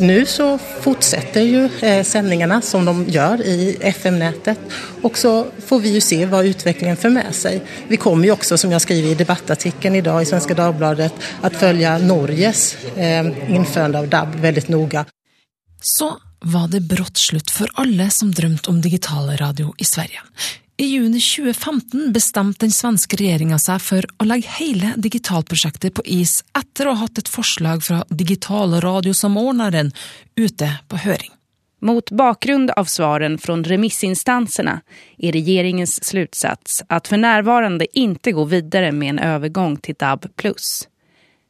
Nu så fortsätter ju eh, sändningarna som de gör i FM-nätet och så får vi ju se vad utvecklingen för med sig. Vi kommer ju också, som jag skriver i debattartikeln idag i Svenska Dagbladet, att följa Norges eh, av DAB väldigt noga. Var det brått slutt for alle som drømte om digitalradio i Sverige. I juni 2015 bestemte den svenske regjeringa seg for å legge hele digitalprosjektet på is etter å ha hatt et forslag fra digitalradiosamordneren ute på høring. Mot bakgrund av svaren fra remissinstanserna er regjeringens slutsats at for närvarande ikke gå videre med en overgang til DAB+.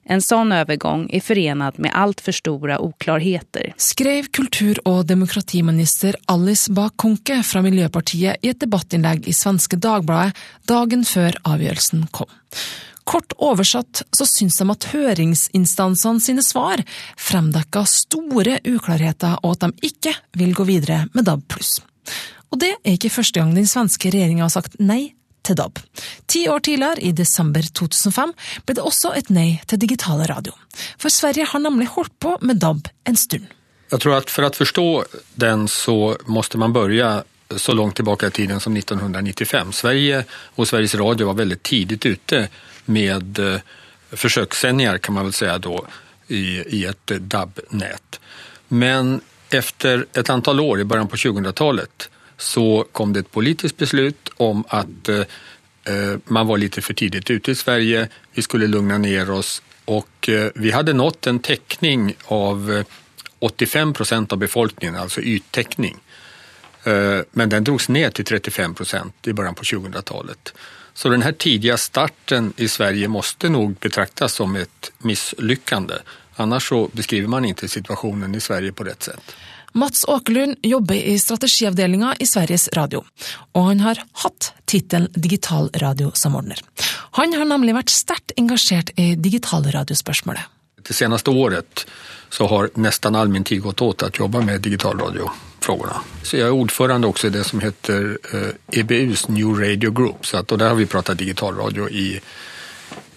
En sånn overgang er forenad med altfor store uklarheter. Skrev kultur- og demokratiminister Alice Bah Konke fra Miljøpartiet i et debattinnlegg i svenske Dagbladet dagen før avgjørelsen kom. Kort oversatt så syns de at høringsinstansene sine svar fremdekka store uklarheter, og at de ikke vil gå videre med DAB+. Og det er ikke første gang den svenske regjeringa har sagt nei til DAB. Ti år tidligere, i desember 2005, ble det også et nei til digitale radio. For Sverige har nemlig holdt på med DAB en stund. Jeg tror at For å forstå den så måtte man begynne så langt tilbake i tiden som 1995. Sverige og Sveriges Radio var veldig tidlig ute med eh, forsøkssendinger kan man vel si da, i, i et DAB-nett. Men etter et antall år i begynnelsen på 2000-talet så kom det et politisk beslut om at eh, eh, man var litt for tidlig ute i Sverige. Vi skulle lugna ner oss og eh, vi hadde nått en täckning av 85 procent av befolkningen, altså yttäckning. Men den drogs ned til 35 procent i början på 2000-talet. Så den här starten i Sverige måste nog betraktas som et misslyckande. Annars beskriver man ikke situasjonen i Sverige på rett sett. Mats Åkerlund jobber i strategiavdelinga i Sveriges Radio, og han har hatt tittelen digitalradiosamordner. Han har nemlig vært sterkt engasjert i digitalradiospørsmålet. Det seneste året så har nesten all min tid gått åt å jobbe med digitalradiofrågene. Så jeg er ordførende også i det som heter EBUs eh, e New Radio Group, så at, og der har vi pratet digitalradio i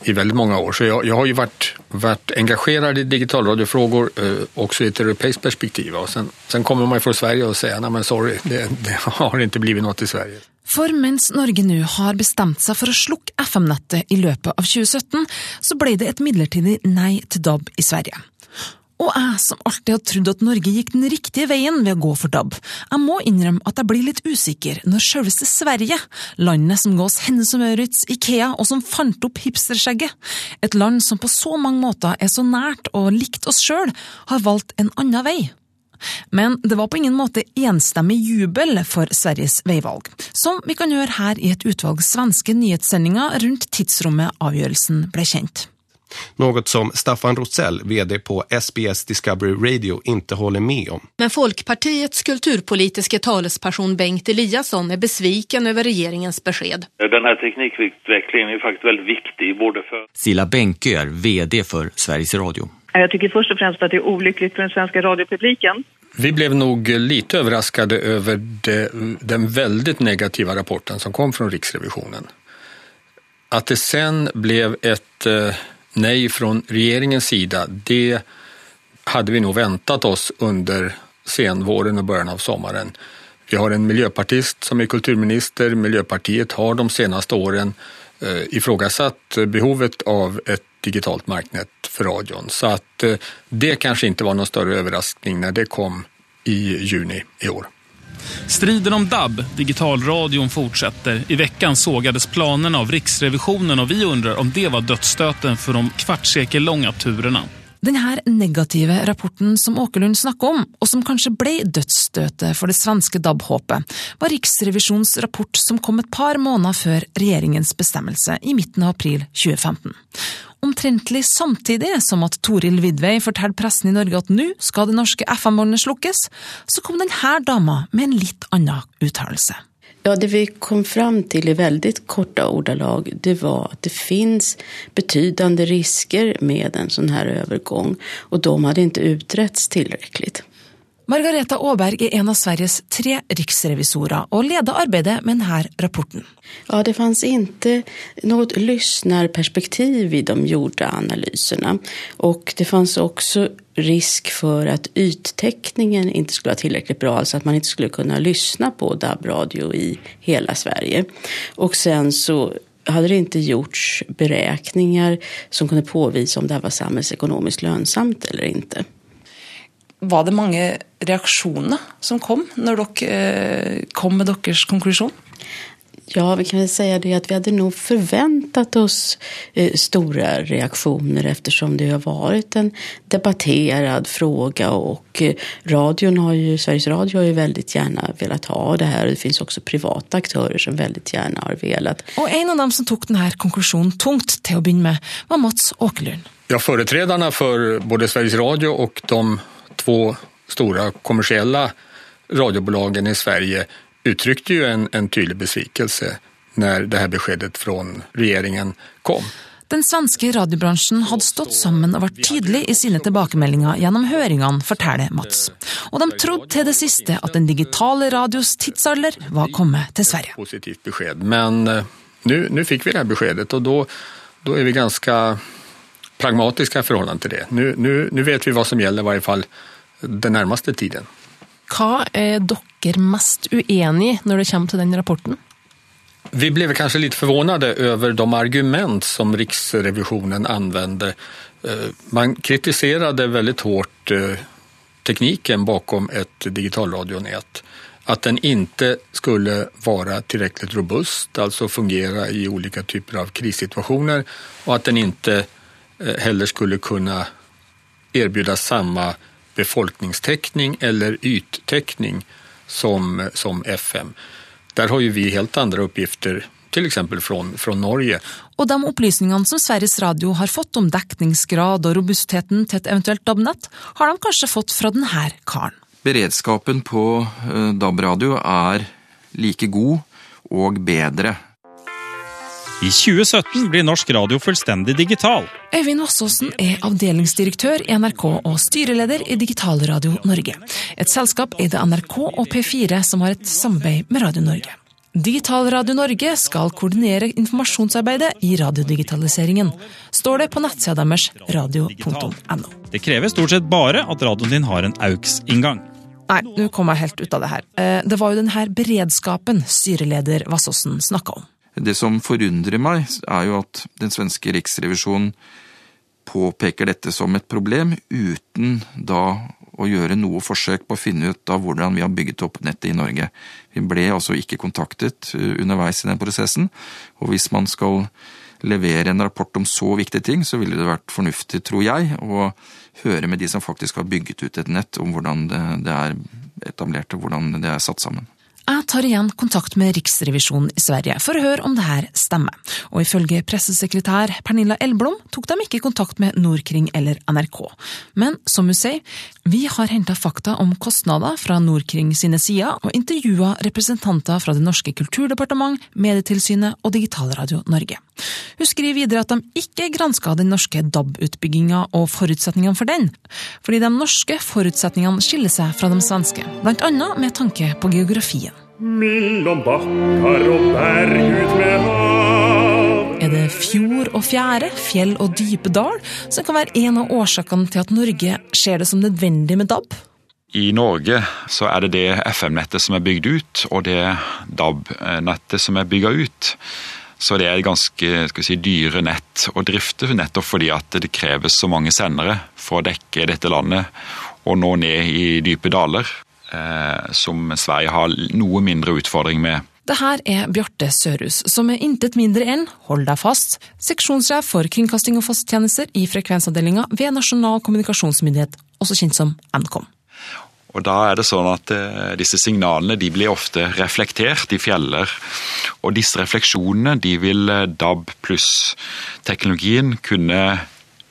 i veldig mange år. Så jeg, jeg har jo vært, vært engasjerad i digitalradiofrågor eh, også i et europeisk perspektiv. Og sen, sen kommer man fra Sverige og sier nei, men sorry, det, det har ikke blitt noe i Sverige. For mens Norge nå har bestemt seg for å slukke FM-nettet i løpet av 2017, så ble det et midlertidig nei til DAB i Sverige. Og jeg som alltid har trodd at Norge gikk den riktige veien ved å gå for DAB, jeg må innrømme at jeg blir litt usikker når selveste Sverige, landet som ga oss Hennes og Maurits, Ikea og som fant opp hipsterskjegget, et land som på så mange måter er så nært og likt oss sjøl, har valgt en annen vei. Men det var på ingen måte enstemmig jubel for Sveriges veivalg, som vi kan høre her i et utvalg svenske nyhetssendinger rundt tidsrommet avgjørelsen ble kjent. Något som Staffan Rosell, vd på SBS Discovery Radio, inte håller med om. Men Folkpartiets kulturpolitiske talesperson Bengt Eliasson är besviken över regeringens besked. Den här teknikutvecklingen är faktiskt väldigt viktig både för... Silla Bänke är vd för Sveriges Radio. Jag tycker först och främst att det är olyckligt för den svenska radiopubliken. Vi blev nog lite överraskade över det, den väldigt negativa rapporten som kom från Riksrevisionen. Att det sen blev ett eh, nej från regeringens sida, det hade vi nog väntat oss under senvåren och början av sommaren. Vi har en miljöpartist som är kulturminister. Miljöpartiet har de senaste åren eh, ifrågasatt behovet av ett digitalt marknät för radion. Så att eh, det kanske inte var någon större överraskning när det kom i juni i år. Striden om DAB, digitalradion, fortsätter. I veckan sågades planerna av Riksrevisionen och vi undrar om det var dödsstöten for de kvartssekellånga turerna. Denne negative rapporten som Åkerlund snakker om, og som kanskje ble dødsstøtet for det svenske DAB-håpet, var Riksrevisjonens rapport som kom et par måneder før regjeringens bestemmelse i midten av april 2015. Omtrentlig samtidig som at Toril Vidvei fortalte pressen i Norge at nå skal det norske FM-båndet slukkes, så kom denne dama med en litt annen uttalelse. Ja, det vi kom fram til i veldig korta ordalag det var at det fins betydende risker med en sånn her overgang, og de hadde ikke utretts tillräckligt. Margareta Åberg er en av Sveriges tre riksrevisorer og leder arbeidet med denne rapporten. Ja, det fanns ikke noe lyssnarperspektiv i de gjorde analysene. Og det fanns også risk for at yttekningen ikke skulle være tilstrekkelig bra, altså at man ikke skulle kunne lytte på DAB-radio i hele Sverige. Og sen så hadde det ikke gjorts beregninger som kunne påvise om det var samfunnsøkonomisk lønnsomt eller inte. Var det mange reaksjoner som kom når dere eh, kom med deres konklusjon? Ja, vi kan väl säga det att vi hadde nog forventet oss eh, stora reaktioner eftersom det har vært en debatterad fråga och eh, radion har ju, Sveriges Radio har ju väldigt gärna velat ha det här. Det finns också privata aktörer som väldigt gärna har velat. Og en av dem som tok denne konklusjonen tungt til å begynne med, var Mats Åkerlund. Ja, företrädarna för både Sveriges Radio och de två stora kommersiella radiobolagen i Sverige uttryckte ju en, en tydlig besvikelse när det här beskedet från regeringen kom. Den svenske radiobransjen hadde stått sammen og vært tydelig i sine tilbakemeldinger gjennom høringene, forteller Mats. Og de trodde til det siste at den digitale radios tidsalder var kommet til Sverige. Positivt besked, men nå nu, nu fick vi det här beskedet och då, då är vi ganska pragmatiska förhållande till det. Nu, nu, nu vet vi vad som gäller i varje fall den närmaste tiden. Hva er dere mest uenig i når det kommer til den rapporten? Vi ble kanskje litt förvånade over de argument som Riksrevisjonen anvender. Eh, Man kritiserte veldig hårt teknikken tekniken bakom et digitalradionät. At den ikke skulle være tilstrekkelig robust, altså fungere i ulike typer av krissituasjoner, og at den inte eh, heller skulle kunne erbjuda samme befolkningstäckning eller yttäckning som, som FM. Der har ju vi helt andre oppgifter, f.eks. fra från, från Norge. Og de opplysningene som Sveriges Radio har fått om dekningsgrad og robustheten til et eventuelt DAB-nett, har de kanskje fått fra denne karen. Beredskapen på eh, DAB-radio er like god og bedre. I 2017 blir norsk radio fullstendig digital. Øyvind Vassåsen er avdelingsdirektør i NRK og styreleder i Digitalradio Norge. Et selskap eid av NRK og P4 som har et samarbeid med Radio Norge. Digitalradio Norge skal koordinere informasjonsarbeidet i radiodigitaliseringen, står det på nettsida deres radio.no. Det krever stort sett bare at radioen din har en AUX-inngang. Nei, nå kom jeg helt ut av det her. Eh, Det var jo denne beredskapen styreleder Vassåsen snakka om. Det som forundrer meg, er jo at den svenske riksrevisjonen påpeker dette som et problem, uten da å gjøre noe forsøk på å finne ut av hvordan vi har bygget opp nettet i Norge. Vi ble altså ikke kontaktet uh, underveis i den prosessen, og hvis man skal levere en rapport om så viktige ting, så ville det vært fornuftig, tror jeg, å høre med de som faktisk har bygget ut et nett, om hvordan det er etablert og hvordan det er satt sammen. Jeg tar igjen kontakt med Riksrevisjonen i Sverige for å høre om det her stemmer, og ifølge pressesekretær Pernilla Elblom tok de ikke kontakt med Norkring eller NRK. Men som hun sier, vi har henta fakta om kostnader fra Norkring sine sider, og intervjua representanter fra det norske kulturdepartement, Medietilsynet og Digitalradio Norge. Hun skriver videre at de ikke granska den norske DAB-utbygginga og forutsetningene for den, fordi de norske forutsetningene skiller seg fra de svenske, blant annet med tanke på geografien. Mellom bakkar og berg ut med hav. Er det fjord og fjære, fjell og dype dal som kan være en av årsakene til at Norge ser det som nødvendig med DAB? I Norge så er det det FM-nettet som er bygd ut, og det DAB-nettet som er bygga ut. Så det er et ganske skal vi si, dyre nett å drifte, nettopp fordi at det kreves så mange sendere for å dekke dette landet og nå ned i dype daler, som Sverige har noe mindre utfordring med. Det her er Bjarte Sørhus, som er intet mindre enn, hold deg fast, seksjonssjef for kringkasting og fasttjenester i frekvensavdelinga ved Nasjonal kommunikasjonsmyndighet, også kjent som Nkom. Og da er det sånn at eh, disse signalene de blir ofte reflektert i fjeller. Og disse refleksjonene de vil eh, DAB pluss-teknologien kunne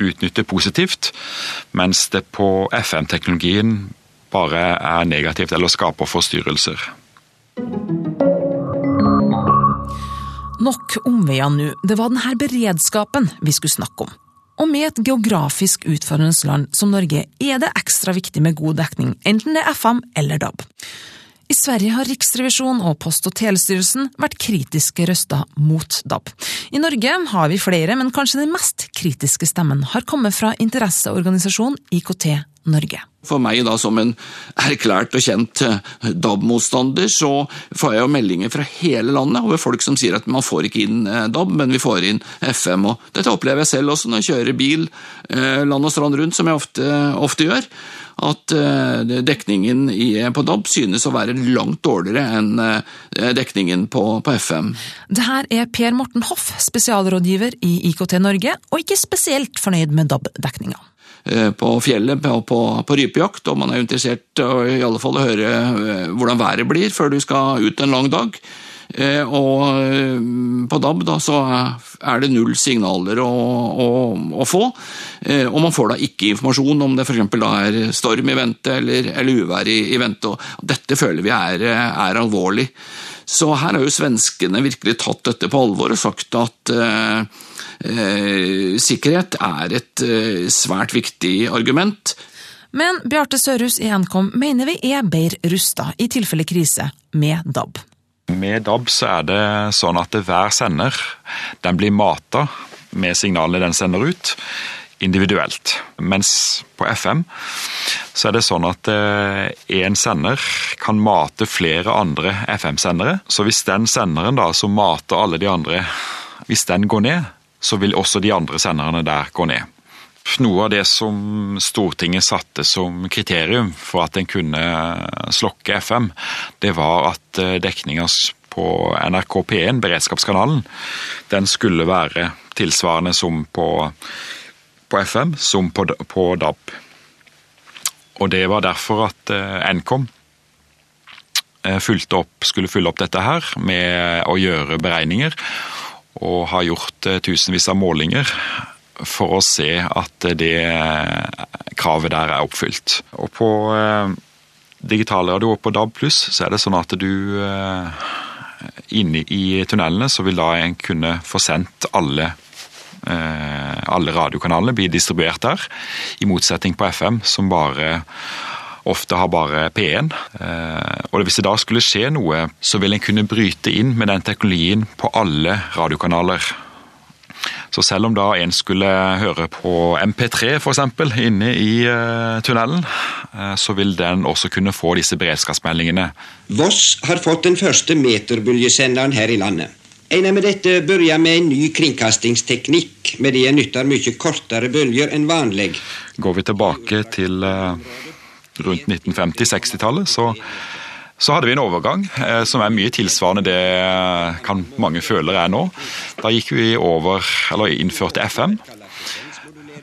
utnytte positivt, mens det på FM-teknologien bare er negativt eller skaper forstyrrelser. Nok omveier nå, det var denne beredskapen vi skulle snakke om. Og med et geografisk utfordrende land som Norge er det ekstra viktig med god dekning, enten det er FM eller DAB. I Sverige har Riksrevisjonen og Post- og telestyrelsen vært kritiske røster mot DAB. I Norge har vi flere, men kanskje den mest kritiske stemmen har kommet fra interesseorganisasjonen IKT Norge. For meg da som en erklært og kjent eh, DAB-motstander, så får jeg jo meldinger fra hele landet over folk som sier at man får ikke inn eh, DAB, men vi får inn FM. og Dette opplever jeg selv også når jeg kjører bil eh, land og strand rundt, som jeg ofte, ofte gjør. At dekningen på DAB synes å være langt dårligere enn dekningen på, på FM. Det her er Per Morten Hoff, spesialrådgiver i IKT Norge, og ikke spesielt fornøyd med DAB-dekninga. Eh, på fjellet på, på, på, rypejakt, og man er interessert i alle fall å høre eh, hvordan været blir før du skal ut en lang dag. Eh, og på DAB da, så er det null signaler å, å, å få, og man får da ikke informasjon om det f.eks. er storm i vente eller, eller uvær i, i, vente. og Dette føler vi er, er alvorlig. Så her har jo svenskene virkelig tatt dette på alvor og sagt at eh, Eh, sikkerhet er et eh, svært viktig argument. Men Bjarte Sørhus i Nkom mener vi er bedre rusta i tilfelle krise med DAB. Med DAB så er det sånn at hver sender den blir mata med signalene den sender ut, individuelt. Mens på FM så er det sånn at én eh, sender kan mate flere andre FM-sendere. Så hvis den senderen da som mater alle de andre, hvis den går ned, så vil også de andre senderne der gå ned. Noe av det som Stortinget satte som kriterium for at en kunne slokke FM, det var at eh, dekninga på NRK P1, beredskapskanalen, den skulle være tilsvarende som på, på FM, som på, på, DAB. Og det var derfor at eh, Nkom eh, opp, skulle fylle opp dette her med å gjøre beregninger og har gjort eh, tusenvis av målinger for å se at det kravet der er oppfylt. Og på digital digitalradio og på DAB pluss så er det sånn at du eh, inne i tunnelene så vil da en kunne få sendt alle alle radiokanalene blir distribuert der, i motsetning på FM, som bare ofte har bare P1. Eh, og Hvis det da skulle skje noe, så vil en kunne bryte inn med den teknologien på alle radiokanaler. Så selv om da en skulle høre på MP3 f.eks. inne i uh, tunnelen, uh, så vil den også kunne få disse beredskapsmeldingene. Voss har fått den første meterbølgesenderen her i landet. En med dette begynner med en ny kringkastingsteknikk, med det en nytter mye kortere bølger enn vanlig. Går vi tilbake til rundt 1950-60-tallet, så, så, hadde vi en overgang eh, som er mye tilsvarende det kan mange føler er nå. Da gikk vi over, eller innførte FM.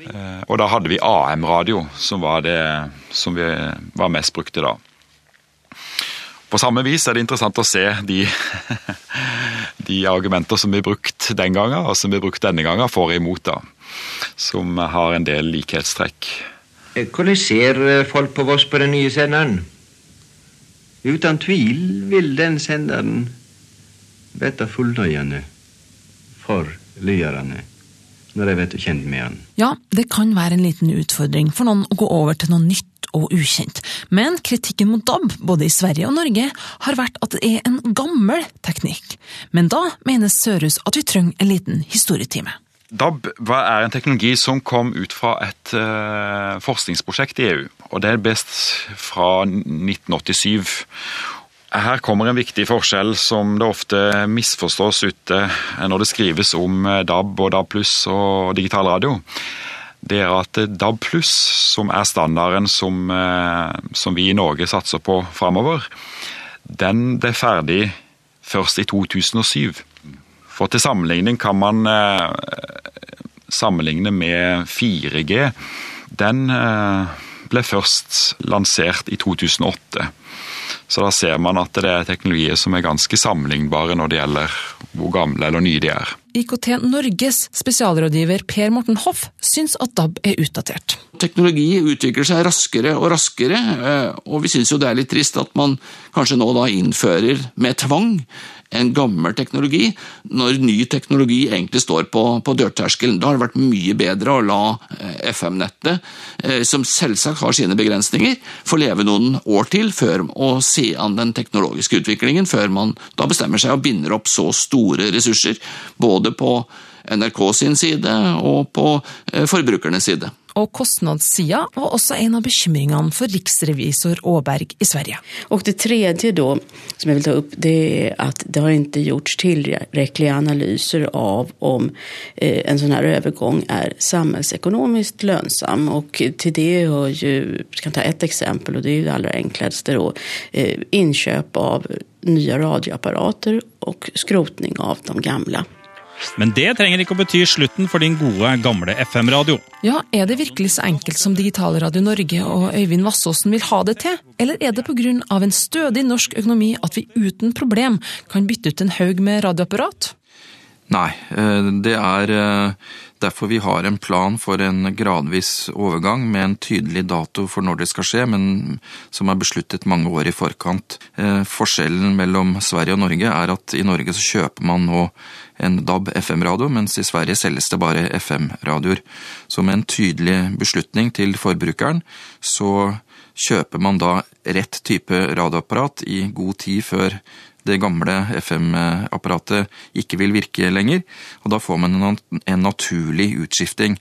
Eh, og da hadde vi AM-radio, som var det som vi var mest brukte da. På samme vis er det interessant å se de, de argumenter som blir brukt den gangen, og som blir brukt denne gangen, for og imot, da. Som har en del likhetstrekk. Hvordan ser eh, folk på Voss på den nye senderen? Uten tvil vil den senderen bli fullnøyende for lytterne når de blir kjent med den. Ja, det kan være en liten utfordring for noen å gå over til noe nytt og ukjent, men kritikken mot DAB, både i Sverige og Norge, har vært at det er en gammel teknikk. Men da mener Sørhus at vi trenger en liten historietime. DAB er en teknologi som kom ut fra et uh, forskningsprosjekt i EU. og Det er best fra 1987. Her kommer en viktig forskjell som det ofte misforstås ute når det skrives om eh, DAB og DAB pluss og digital radio. Det er at DAB pluss, som er standarden som, som vi i Norge satser på framover, den ble ferdig først i 2007. For til sammenligning kan man eh, sammenligne med 4G. Den eh, ble først lansert i 2008. Så da ser man at det er teknologier som er ganske sammenlignbare når det gjelder hvor gamle eller nye de er. IKT Norges spesialrådgiver Per Morten Hoff syns at DAB er utdatert. Teknologi utvikler seg raskere og raskere, eh, og vi syns jo det er litt trist at man kanskje nå da innfører med tvang en gammel teknologi, når ny teknologi egentlig står på, på dørterskelen. Da har det vært mye bedre å la eh, FM-nettet, eh, som selvsagt har sine begrensninger, få leve noen år til før å se an den teknologiske utviklingen, før man da bestemmer seg og binder opp så store ressurser, både på NRK sin side og på eh, forbrukernes side. Og kostnadssida var også en av bekymringene for riksrevisor Åberg i Sverige. Og det tredje då, som jeg vil ta opp, det er at det har ikke gjorts tilstrekkelige analyser av om eh, en sånn her overgang er samfunnsøkonomisk lønnsom. Og til det hører jo, jeg kan ta ett eksempel, og det er jo det aller enkleste eh, innkjøp av nye radioapparater og skrotning av de gamle. Men det trenger ikke å bety slutten for din gode, gamle FM-radio. Ja, Er det virkelig så enkelt som Digitalradio Norge og Øyvind Vassåsen vil ha det til? Eller er det pga. en stødig norsk økonomi at vi uten problem kan bytte ut en haug med radioapparat? Nei, det er derfor vi har en plan for en gradvis overgang med en tydelig dato for når det skal skje, men som er besluttet mange år i forkant. Forskjellen mellom Sverige og Norge er at i Norge så kjøper man nå en DAB FM-radio, mens i Sverige selges det bare FM-radioer. Så med en tydelig beslutning til forbrukeren, så kjøper man da rett type radioapparat i god tid før det gamle FM-apparatet ikke vil virke lenger, og da får man en naturlig utskifting.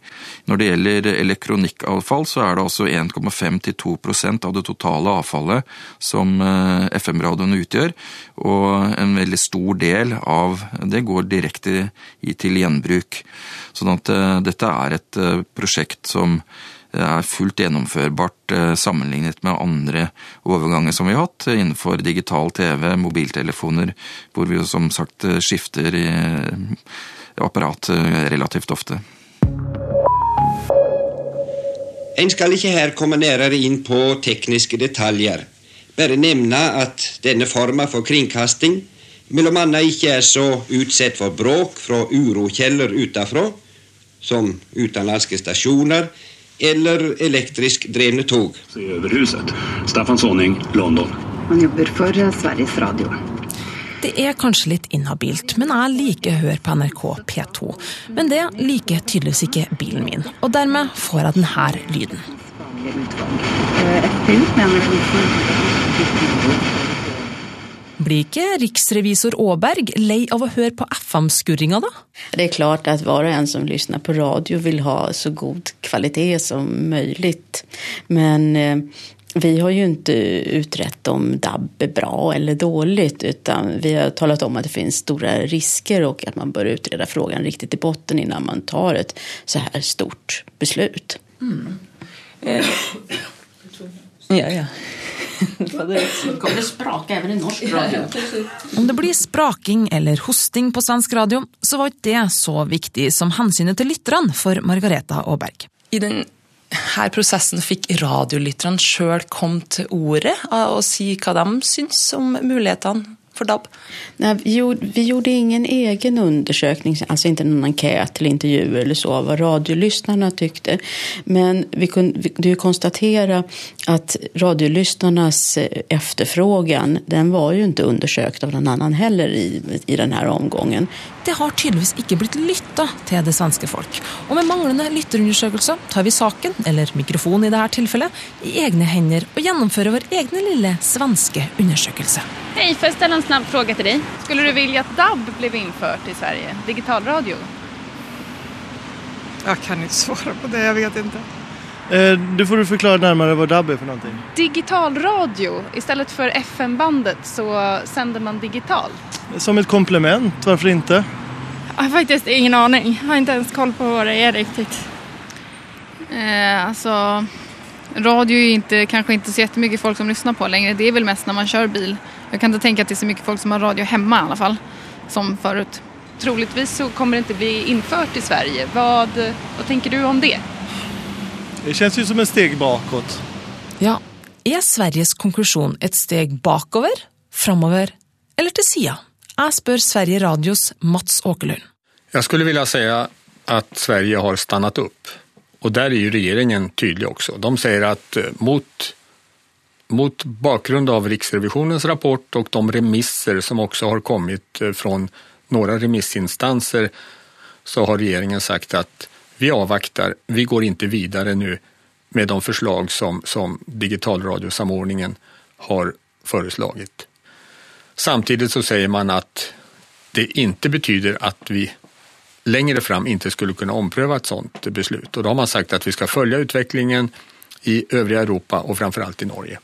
Når det gjelder elektronikkavfall, så er det altså 1,5-2% av det totale avfallet som FM-radioene utgjør, og en veldig stor del av det går direkte til gjenbruk. Sånn at dette er et prosjekt som er fullt gjennomførbart sammenlignet med andre overganger som vi har hatt innenfor digital TV, mobiltelefoner, hvor vi jo som sagt skifter apparat relativt ofte. En skal ikke her komme nærmere inn på tekniske detaljer. Bare nevne at denne forma for kringkasting mellom annet ikke er så utsatt for bråk fra urokjeller utenfra, som utenlandske stasjoner, eller elektrisk drevne tog. Över huset. Staffan Sonning, London. Han jobber for Sveriges Radio. Det er kanskje litt inhabilt, men jeg liker å høre på NRK P2. Men det liker tydeligvis ikke bilen min, og dermed får jeg denne lyden. Blir ikke riksrevisor Aaberg lei av å høre på FM-skurringa, da? Det er klart at hver og en som lytter på radio, vil ha så god kvalitet som mulig. Men eh, vi har jo ikke utrett om DAB er bra eller dårlig, utan vi har talat om at det finnes store risker og at man bør utrede frågan riktig til botten innan man tar et så her stort beslut. Mm. Eh. Ja, ja. Kommer det sprake even i norsk radio? Om det blir spraking eller hosting på svensk radio, så var ikke det så viktig som hensynet til lytterne for Margareta Aaberg. I denne prosessen fikk radiolytterne sjøl komme til ordet og si hva de syns om mulighetene for DAB? Nej, vi, gjorde, ingen egen undersökning, alltså inte någon enkät eller intervju eller så, vad radiolyssnarna tyckte. Men vi kunde ju konstatera att radiolyssnarnas efterfrågan, den var ju inte undersökt av någon annan heller i, i den här omgången. Det har tydeligvis ikke blitt lytta til det svenske folk. Og med manglende lytterundersøkelser tar vi saken, eller mikrofonen i dette tilfellet, i egne hender og gjennomfører vår egne lille svenske undersøkelse. Hei, får jeg stille en snabb spørsmål til deg? Skulle du vilje at DAB ble innført i Sverige? Digitalradio? Jeg kan ikke svare på det, jeg vet inte. Eh, du får du förklara närmare vad DAB är för någonting. I Istället för FM-bandet så sänder man digitalt. Som ett komplement, varför inte? Jag har faktiskt ingen aning. Jag har inte ens koll på vad det är riktigt. Eh, alltså, radio är inte, kanske inte så jättemycket folk som lyssnar på längre. Det är väl mest när man kör bil. Jag kan inte tänka att det är så mycket folk som har radio hemma i alla fall, som förut. Troligtvis så kommer det inte bli infört i Sverige. Vad, vad tänker du om det? Det kjennes ut som en steg bakåt. Ja, er Sveriges konklusjon et steg bakover, framover eller til sida? Jeg spør Sverige Radios Mats Åkerlund. Jeg skulle vilja si at Sverige har stannet opp. Og der er jo regjeringen tydelig også. De sier att eh, mot, mot bakgrunn av Riksrevisjonens rapport og de remisser som også har kommet fra noen remissinstanser så har regjeringen sagt att vi avvaktar, vi går ikke videre nå med de forslag som, som digitalradiosamordningen har foreslått. Samtidig så sier man at det ikke betyder at vi lenger fram ikke skulle kunne omprøve et sånt beslut. Og da har man sagt at vi skal følge utviklingen i øvrige Europa og framfor alt i Norge.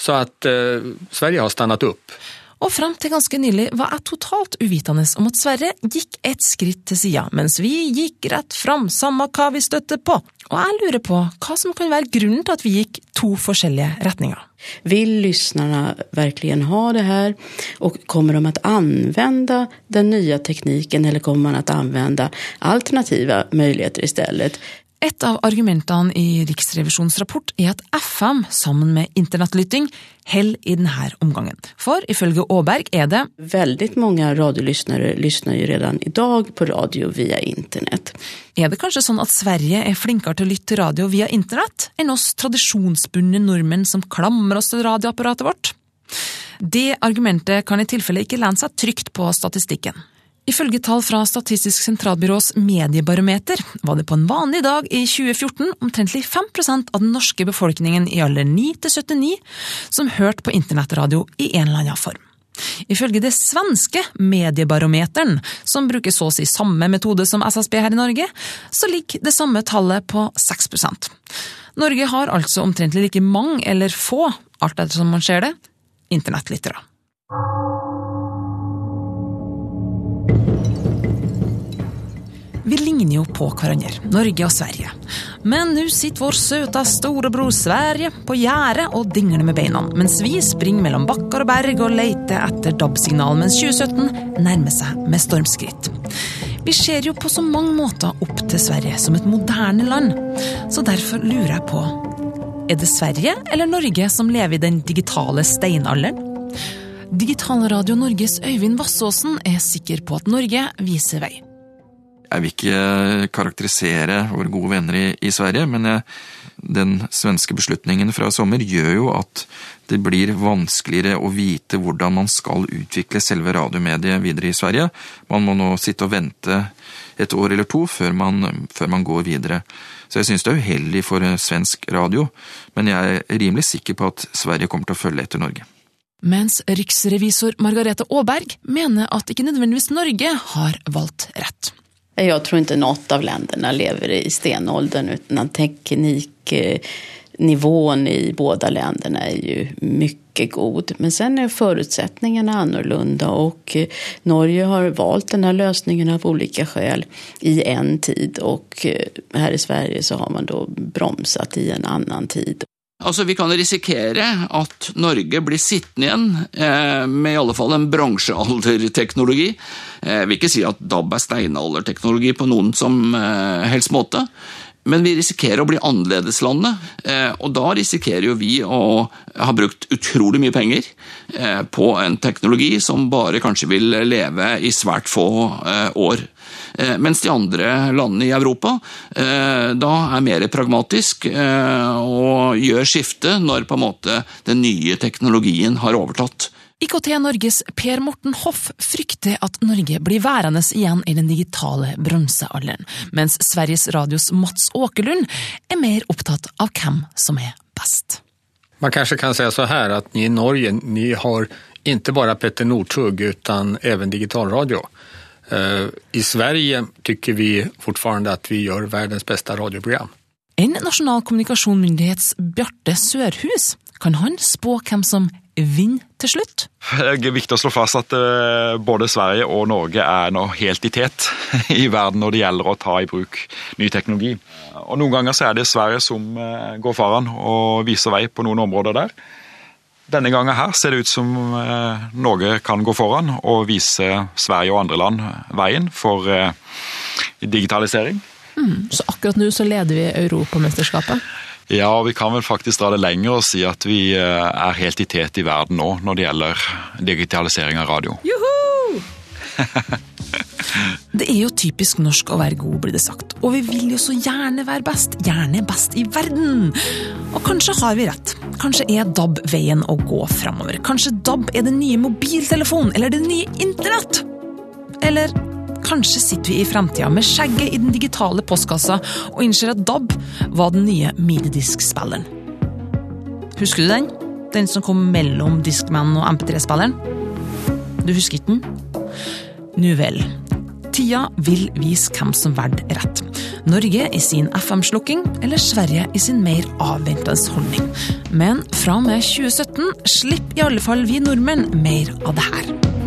Så at eh, Sverige har stannet upp. Og fram til ganske nylig var jeg totalt uvitende om at Sverre gikk et skritt til sida, mens vi gikk rett fram, samme hva vi støtte på. Og jeg lurer på hva som kan være grunnen til at vi gikk to forskjellige retninger. Vill lyssnarna verkligen ha det här och kommer de att använda den nya tekniken eller kommer man att använda alternativa möjligheter istället? Et av argumentene i Riksrevisjonens rapport er at FM, sammen med internettlytting, holder i denne omgangen. For ifølge Åberg er det Veldig mange radiolyttere lytter jo allerede i dag på radio via internett. Er det kanskje sånn at Sverige er flinkere til å lytte til radio via internett enn oss tradisjonsbundne nordmenn som klamrer oss til radioapparatet vårt? Det argumentet kan i tilfelle ikke lene seg trygt på statistikken. Ifølge tall fra Statistisk sentralbyrås mediebarometer var det på en vanlig dag i 2014 omtrentlig 5% av den norske befolkningen i alder 9 til 79 som hørte på internettradio i en eller annen form. Ifølge det svenske mediebarometeren, som bruker så å si samme metode som SSB her i Norge, så ligger det samme tallet på 6% Norge har altså omtrentlig like mange, eller få, alt etter som man ser det, internettlyttere. Ligner jo på hverandre, Norge og Sverige. Men nå sitter vår søte storebror Sverige på gjerdet og dingler med beina, mens vi springer mellom bakker og berg og leter etter DAB-signal, mens 2017 nærmer seg med stormskritt. Vi ser jo på så mange måter opp til Sverige som et moderne land, så derfor lurer jeg på Er det Sverige eller Norge som lever i den digitale steinalderen? Digitalradio Norges Øyvind Vassåsen er sikker på at Norge viser vei. Jeg vil ikke karakterisere våre gode venner i, i Sverige, men jeg, den svenske beslutningen fra sommer gjør jo at det blir vanskeligere å vite hvordan man skal utvikle selve radiomediet videre i Sverige. Man må nå sitte og vente et år eller to før man, før man går videre. Så jeg syns det er uheldig for svensk radio, men jeg er rimelig sikker på at Sverige kommer til å følge etter Norge. Mens riksrevisor Margarete Aaberg mener at ikke nødvendigvis Norge har valgt rett. Jag tror inte något av länderna lever i stenåldern utan tekniknivån i båda länderna är ju mycket god. Men sen är förutsättningarna annorlunda och Norge har valt den här lösningen av olika skäl i en tid och här i Sverige så har man då bromsat i en annan tid. Altså, Vi kan risikere at Norge blir sittende igjen eh, med i alle fall en bronsealderteknologi. Jeg vil ikke si at DAB er steinalderteknologi på noen som eh, helst måte. Men vi risikerer å bli annerledeslandet, eh, og da risikerer jo vi å ha brukt utrolig mye penger eh, på en teknologi som bare kanskje vil leve i svært få eh, år. Mens de andre landene i Europa da er mer pragmatisk og gjør skifte når på en måte den nye teknologien har overtatt. IKT Norges Per Morten Hoff frykter at Norge blir værende igjen i den digitale bronsealderen, mens Sveriges Radios Mats Åkerlund er mer opptatt av hvem som er best. Man kanskje kan si så her at i Norge, ni har ikke bare Petter Northug utan også digitalradio. Eh, I Sverige syns vi fortfarande at vi gjør verdens beste radioprogram. En nasjonal kommunikasjonsmyndighets Bjarte Sørhus, kan han spå hvem som vinner til slutt? Det er viktig å slå fast at eh, både Sverige og Norge er nå helt i tet i verden når det gjelder å ta i bruk ny teknologi. Og Noen ganger så er det Sverige som eh, går foran og viser vei på noen områder der. Denne gangen her ser det ut som eh, Norge kan gå foran og vise Sverige og andre land veien for digitalisering. Mm, så akkurat nå så leder vi Europamesterskapet? Ja, og vi kan vel faktisk dra det lenger og si at vi eh, er helt i tet i verden nå når det gjelder digitalisering av radio. Juhu! Det er jo typisk norsk å være god, blir det sagt. Og vi vil jo så gjerne være best. Gjerne best i verden. Og kanskje har vi rett. Kanskje er DAB veien å gå framover. Kanskje DAB er den nye mobiltelefonen, eller det nye internett. Eller kanskje sitter vi i framtida med skjegget i den digitale postkassa og innser at DAB var den nye minidiskspilleren. Husker du den? Den som kom mellom Discman og MP3-spilleren? Du husker ikke den? Nu vel. Tida vil vise hvem som valgte rett. Norge i sin FM-slukking, eller Sverige i sin mer avventende holdning. Men fra og med 2017 slipper i alle fall vi nordmenn mer av det her.